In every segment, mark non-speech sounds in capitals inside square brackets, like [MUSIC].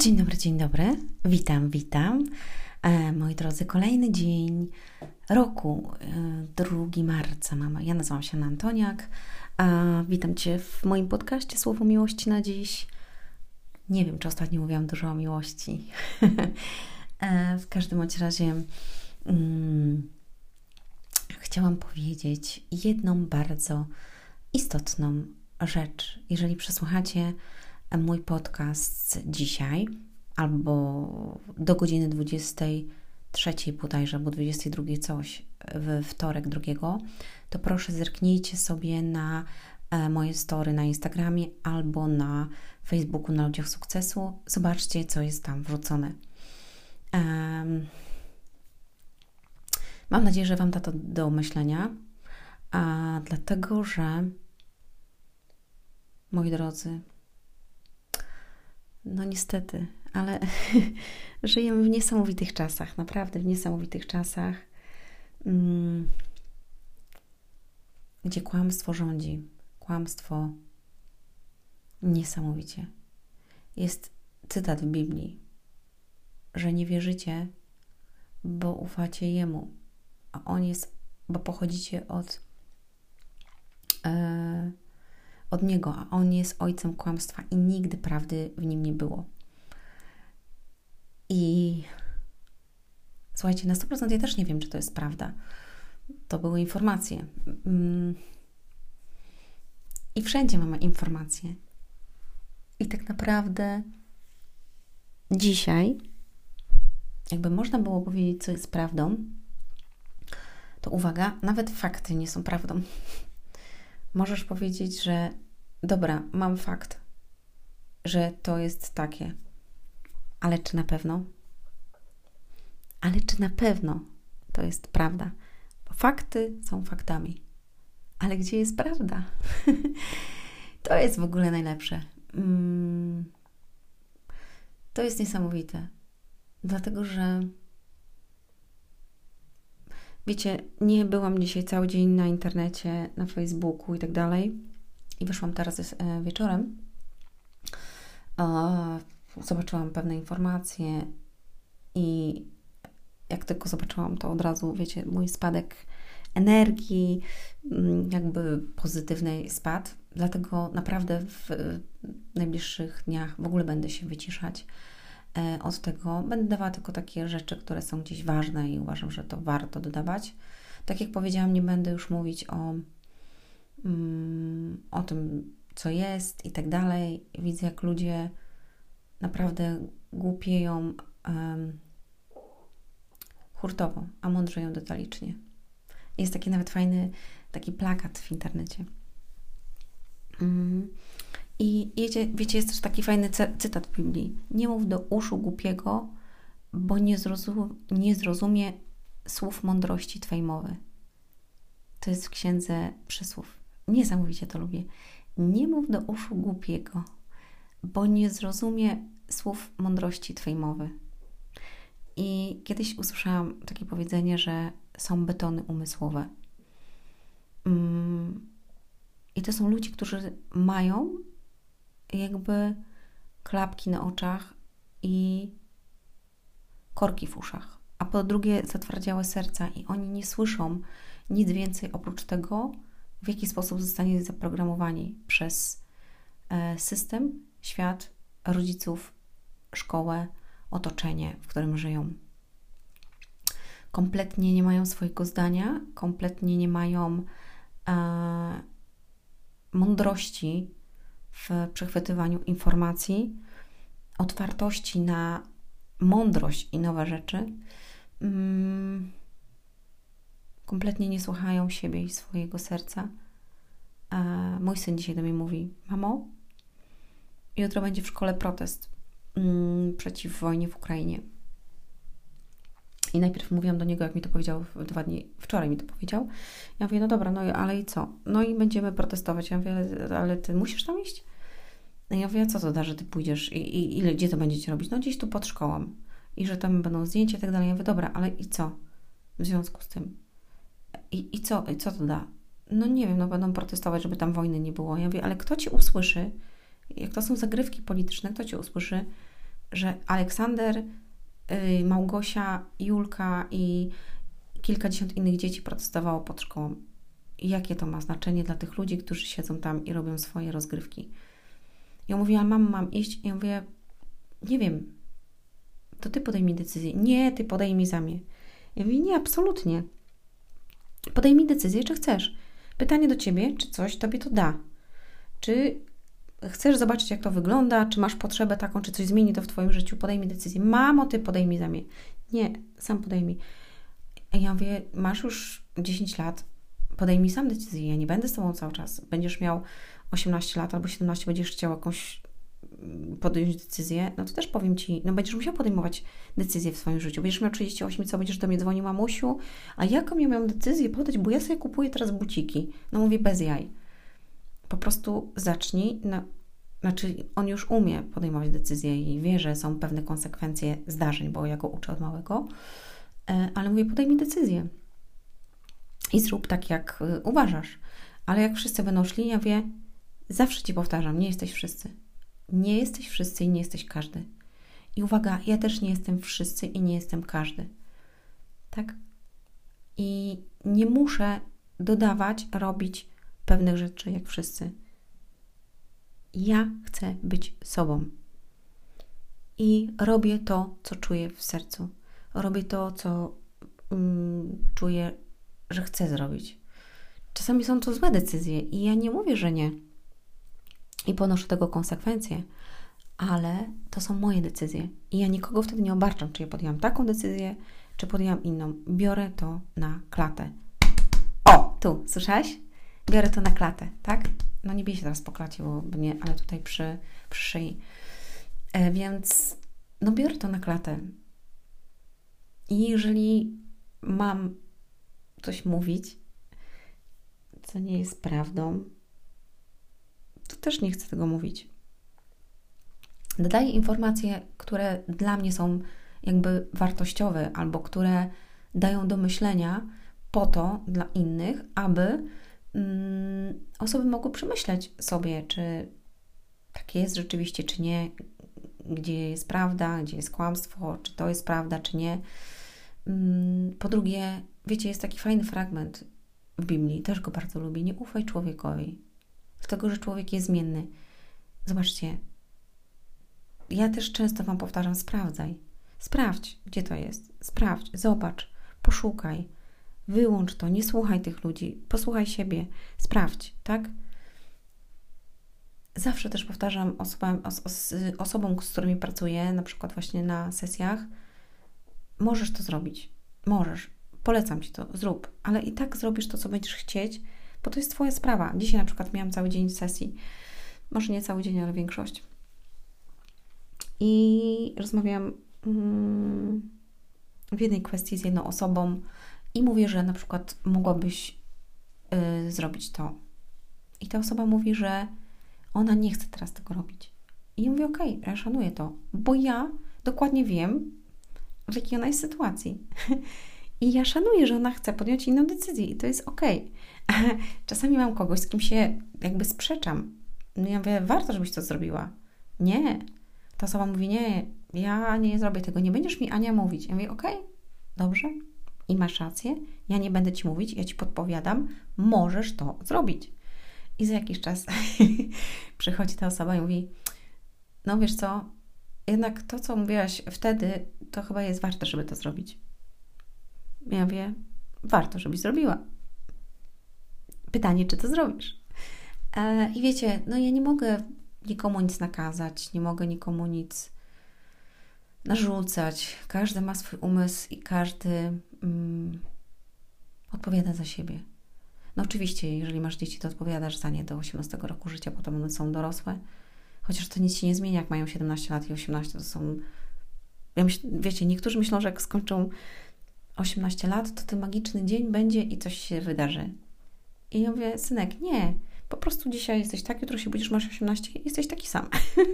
Dzień dobry, dzień dobry. Witam, witam. E, moi drodzy, kolejny dzień roku, e, 2 marca. Mama. Ja nazywam się Anna Antoniak. E, witam Cię w moim podcaście Słowo Miłości na dziś. Nie wiem, czy ostatnio mówiłam dużo o miłości. [LAUGHS] e, w każdym bądź razie mm, chciałam powiedzieć jedną bardzo istotną rzecz. Jeżeli przesłuchacie mój podcast dzisiaj albo do godziny 23 bodajże, albo 22 coś w wtorek drugiego, to proszę zerknijcie sobie na e, moje story na Instagramie albo na Facebooku na Ludziach Sukcesu. Zobaczcie, co jest tam wrzucone. Um, mam nadzieję, że Wam da to do myślenia, a dlatego, że moi drodzy, no niestety, ale [LAUGHS] żyjemy w niesamowitych czasach, naprawdę w niesamowitych czasach, mm, gdzie kłamstwo rządzi. Kłamstwo niesamowicie. Jest cytat w Biblii, że nie wierzycie, bo ufacie Jemu, a On jest, bo pochodzicie od. Yy, od Niego, a On jest ojcem kłamstwa i nigdy prawdy w nim nie było. I słuchajcie, na 100% ja też nie wiem, czy to jest prawda. To były informacje. Mm. I wszędzie mamy informacje. I tak naprawdę dzisiaj, jakby można było powiedzieć, co jest prawdą, to uwaga, nawet fakty nie są prawdą. Możesz powiedzieć, że dobra, mam fakt, że to jest takie, ale czy na pewno? Ale czy na pewno to jest prawda? Bo fakty są faktami. Ale gdzie jest prawda? [LAUGHS] to jest w ogóle najlepsze. Mm. To jest niesamowite. Dlatego, że wiecie, nie byłam dzisiaj cały dzień na internecie, na Facebooku i tak dalej wyszłam teraz e, wieczorem, zobaczyłam pewne informacje i jak tylko zobaczyłam to od razu, wiecie, mój spadek energii, mm, jakby pozytywnej spadł. Dlatego naprawdę w najbliższych dniach w ogóle będę się wyciszać e, od tego. Będę dawała tylko takie rzeczy, które są gdzieś ważne i uważam, że to warto dodawać. Tak jak powiedziałam, nie będę już mówić o o tym, co jest i tak dalej. Widzę, jak ludzie naprawdę głupieją hurtowo, a mądrzeją detalicznie. Jest taki nawet fajny taki plakat w internecie. Mm. I wiecie, wiecie, jest też taki fajny cytat w Biblii. Nie mów do uszu głupiego, bo nie, nie zrozumie słów mądrości Twojej mowy. To jest w księdze przysłów. Niesamowicie to lubię. Nie mów do uszu głupiego, bo nie zrozumie słów mądrości Twojej mowy. I kiedyś usłyszałam takie powiedzenie, że są betony umysłowe. Mm, I to są ludzie, którzy mają jakby klapki na oczach i korki w uszach, a po drugie zatwardziałe serca i oni nie słyszą nic więcej oprócz tego, w jaki sposób zostanie zaprogramowani przez e, system, świat, rodziców, szkołę, otoczenie, w którym żyją. Kompletnie nie mają swojego zdania, kompletnie nie mają e, mądrości w przechwytywaniu informacji, otwartości na mądrość i nowe rzeczy. Mm kompletnie nie słuchają siebie i swojego serca. A mój syn dzisiaj do mnie mówi: Mamo, jutro będzie w szkole protest mm, przeciw wojnie w Ukrainie. I najpierw mówiłam do niego, jak mi to powiedział dwa dni, wczoraj mi to powiedział. Ja mówię, no dobra, no ale i co? No i będziemy protestować. Ja mówię, ale ty musisz tam iść? No ja mówię, co to da, że ty pójdziesz i, i ile, gdzie to będziecie robić? No gdzieś tu pod szkołą. I że tam będą zdjęcia i tak dalej. Ja mówię, dobra, ale i co w związku z tym? I, i, co, I co to da? No nie wiem, no będą protestować, żeby tam wojny nie było. Ja mówię, ale kto ci usłyszy, jak to są zagrywki polityczne, kto ci usłyszy, że Aleksander, yy, Małgosia, Julka i kilkadziesiąt innych dzieci protestowało pod szkołą. Jakie to ma znaczenie dla tych ludzi, którzy siedzą tam i robią swoje rozgrywki. Ja mówiłam, mam, mam iść. I ja mówię, nie wiem, to ty podejmij decyzję. Nie, ty podejmij za mnie. Ja mówię, nie, absolutnie. Podejmij decyzję, czy chcesz. Pytanie do ciebie, czy coś tobie to da. Czy chcesz zobaczyć, jak to wygląda, czy masz potrzebę taką, czy coś zmieni to w twoim życiu, podejmij decyzję. Mamo, ty podejmij za mnie. Nie, sam podejmij. Ja mówię, masz już 10 lat, podejmij sam decyzję. Ja nie będę z tobą cały czas. Będziesz miał 18 lat albo 17, będziesz chciał jakąś podjąć decyzję, no to też powiem Ci, no będziesz musiał podejmować decyzję w swoim życiu. Będziesz miał 38, co będziesz do mnie dzwonił, mamusiu, a jaką ja miałam decyzję podać, bo ja sobie kupuję teraz buciki. No mówię, bez jaj. Po prostu zacznij, no, znaczy on już umie podejmować decyzje i wie, że są pewne konsekwencje zdarzeń, bo ja go uczę od małego, e, ale mówię, podejmij decyzję i zrób tak, jak y, uważasz. Ale jak wszyscy będą szli, ja wie, zawsze Ci powtarzam, nie jesteś wszyscy. Nie jesteś wszyscy i nie jesteś każdy. I uwaga, ja też nie jestem wszyscy i nie jestem każdy. Tak? I nie muszę dodawać, robić pewnych rzeczy jak wszyscy. Ja chcę być sobą. I robię to, co czuję w sercu. Robię to, co mm, czuję, że chcę zrobić. Czasami są to złe decyzje i ja nie mówię, że nie. I ponoszę tego konsekwencje, ale to są moje decyzje. I ja nikogo wtedy nie obarczam, czy ja podjęłam taką decyzję, czy podjęłam inną. Biorę to na klatę. O, tu, słyszałeś? Biorę to na klatę, tak? No nie bij się teraz po klacie, bo nie, ale tutaj przy, przy szyi. E, więc no biorę to na klatę. I jeżeli mam coś mówić, co nie jest prawdą, też nie chcę tego mówić. Dodaję informacje, które dla mnie są jakby wartościowe albo które dają do myślenia po to dla innych, aby mm, osoby mogły przemyśleć sobie, czy tak jest rzeczywiście, czy nie, gdzie jest prawda, gdzie jest kłamstwo, czy to jest prawda, czy nie. Mm, po drugie, wiecie, jest taki fajny fragment w Biblii, też go bardzo lubię. Nie ufaj człowiekowi, dlatego że człowiek jest zmienny. Zobaczcie, ja też często Wam powtarzam: sprawdzaj. Sprawdź, gdzie to jest. Sprawdź, zobacz, poszukaj. Wyłącz to, nie słuchaj tych ludzi, posłuchaj siebie, sprawdź, tak? Zawsze też powtarzam osobom, os, os, osobom, z którymi pracuję, na przykład właśnie na sesjach, możesz to zrobić. Możesz. Polecam Ci to, zrób, ale i tak zrobisz to, co będziesz chcieć, bo to jest Twoja sprawa. Dzisiaj na przykład miałam cały dzień sesji, może nie cały dzień, ale większość. I rozmawiałam mm, w jednej kwestii z jedną osobą i mówię, że na przykład mogłabyś y, zrobić to. I ta osoba mówi, że ona nie chce teraz tego robić. I ja mówię, okej, okay, ja szanuję to, bo ja dokładnie wiem, w jakiej ona jest sytuacji. [LAUGHS] I ja szanuję, że ona chce podjąć inną decyzję i to jest. Okay. [LAUGHS] Czasami mam kogoś, z kim się jakby sprzeczam. No ja mówię, warto, żebyś to zrobiła. Nie. Ta osoba mówi, nie, ja nie zrobię tego, nie będziesz mi Ania mówić. Ja mówię, okay, dobrze, i masz rację, ja nie będę Ci mówić, ja Ci podpowiadam, możesz to zrobić. I za jakiś czas [LAUGHS] przychodzi ta osoba i mówi, no wiesz co, jednak to, co mówiłaś wtedy, to chyba jest warte, żeby to zrobić. Ja mówię, warto, żebyś zrobiła. Pytanie, czy to zrobisz? E, I wiecie, no ja nie mogę nikomu nic nakazać, nie mogę nikomu nic narzucać. Każdy ma swój umysł i każdy mm, odpowiada za siebie. No oczywiście, jeżeli masz dzieci, to odpowiadasz za nie do 18 roku życia, potem one są dorosłe. Chociaż to nic się nie zmienia, jak mają 17 lat i 18, to są... Ja myśl, wiecie, niektórzy myślą, że jak skończą 18 lat, to ten magiczny dzień będzie i coś się wydarzy. I ja mówię, synek, nie. Po prostu dzisiaj jesteś tak, jutro się budzisz, masz 18 i jesteś taki sam.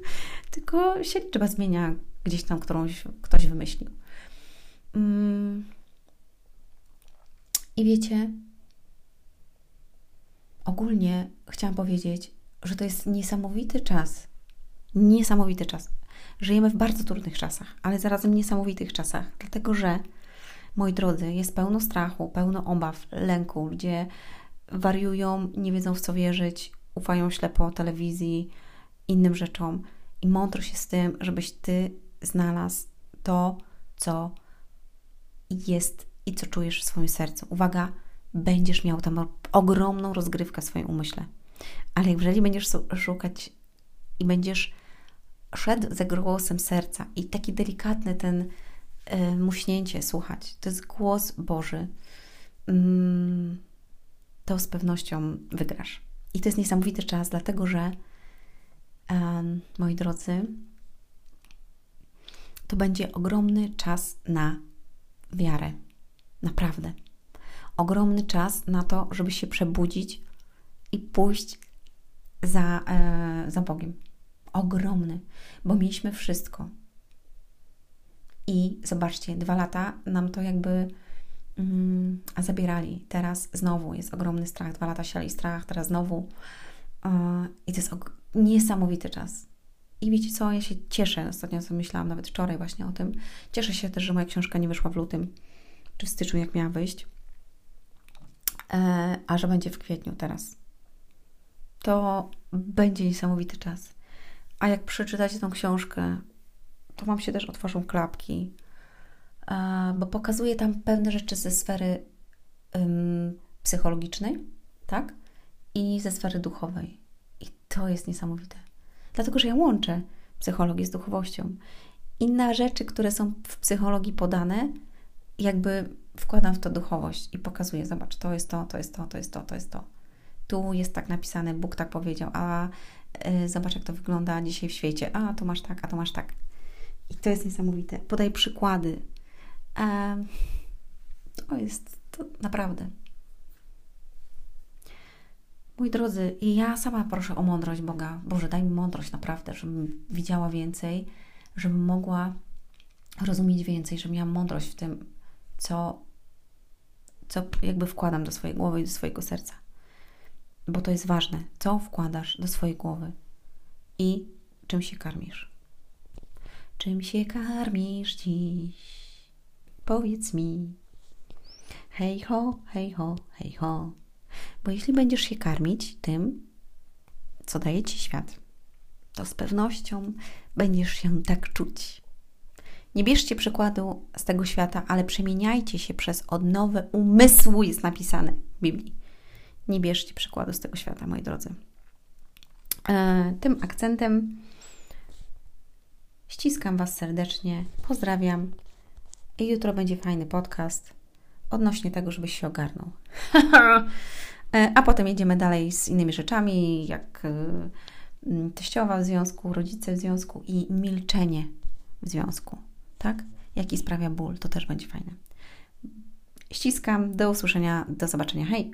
[LAUGHS] Tylko się liczba zmienia gdzieś tam, którąś ktoś wymyślił. Mm. I wiecie, ogólnie chciałam powiedzieć, że to jest niesamowity czas. Niesamowity czas. Żyjemy w bardzo trudnych czasach, ale zarazem niesamowitych czasach, dlatego że, moi drodzy, jest pełno strachu, pełno obaw, lęku, ludzie wariują, nie wiedzą w co wierzyć, ufają ślepo telewizji, innym rzeczom i mądrość jest tym, żebyś Ty znalazł to, co jest i co czujesz w swoim sercu. Uwaga, będziesz miał tam ogromną rozgrywkę w swoim umyśle. Ale jeżeli będziesz szukać i będziesz szedł za głosem serca i taki delikatny ten muśnięcie słuchać, to jest głos Boży, mm, to z pewnością wygrasz. I to jest niesamowity czas, dlatego że, um, moi drodzy, to będzie ogromny czas na wiarę. Naprawdę. Ogromny czas na to, żeby się przebudzić i pójść za, e, za Bogiem. Ogromny, bo mieliśmy wszystko. I zobaczcie, dwa lata nam to jakby mm, zabierali. Teraz znowu jest ogromny strach. Dwa lata siali strach, teraz znowu. Yy, I to jest niesamowity czas. I wiecie co, ja się cieszę, ostatnio sobie myślałam nawet wczoraj właśnie o tym, cieszę się też, że moja książka nie wyszła w lutym, czy w styczniu, jak miała wyjść, e, a że będzie w kwietniu teraz. To będzie niesamowity czas. A jak przeczytacie tą książkę, to Wam się też otworzą klapki, e, bo pokazuje tam pewne rzeczy ze sfery psychologicznej, tak? I ze sfery duchowej. I to jest niesamowite dlatego że ja łączę psychologię z duchowością. Inne rzeczy, które są w psychologii podane, jakby wkładam w to duchowość i pokazuję, zobacz, to jest to, to jest to, to jest to, to jest to. Tu jest tak napisane, Bóg tak powiedział, a y, zobacz, jak to wygląda dzisiaj w świecie, a to masz tak, a to masz tak. I to jest niesamowite. Podaj przykłady. E, to jest to naprawdę Mój drodzy, i ja sama proszę o mądrość Boga. Boże, daj mi mądrość naprawdę, żebym widziała więcej, żebym mogła rozumieć więcej, żebym miała mądrość w tym, co, co jakby wkładam do swojej głowy i do swojego serca. Bo to jest ważne, co wkładasz do swojej głowy i czym się karmisz. Czym się karmisz dziś? Powiedz mi. Hej ho, hej ho, hej ho. Bo jeśli będziesz się karmić tym, co daje ci świat, to z pewnością będziesz się tak czuć. Nie bierzcie przykładu z tego świata, ale przemieniajcie się przez odnowę umysłu, jest napisane w Biblii. Nie bierzcie przykładu z tego świata, moi drodzy. E, tym akcentem ściskam Was serdecznie, pozdrawiam i jutro będzie fajny podcast odnośnie tego, żebyś się ogarnął. [LAUGHS] E, a potem jedziemy dalej z innymi rzeczami, jak e, teściowa w związku, rodzice w związku i milczenie w związku, tak? Jaki sprawia ból, to też będzie fajne. Ściskam, do usłyszenia, do zobaczenia, hej!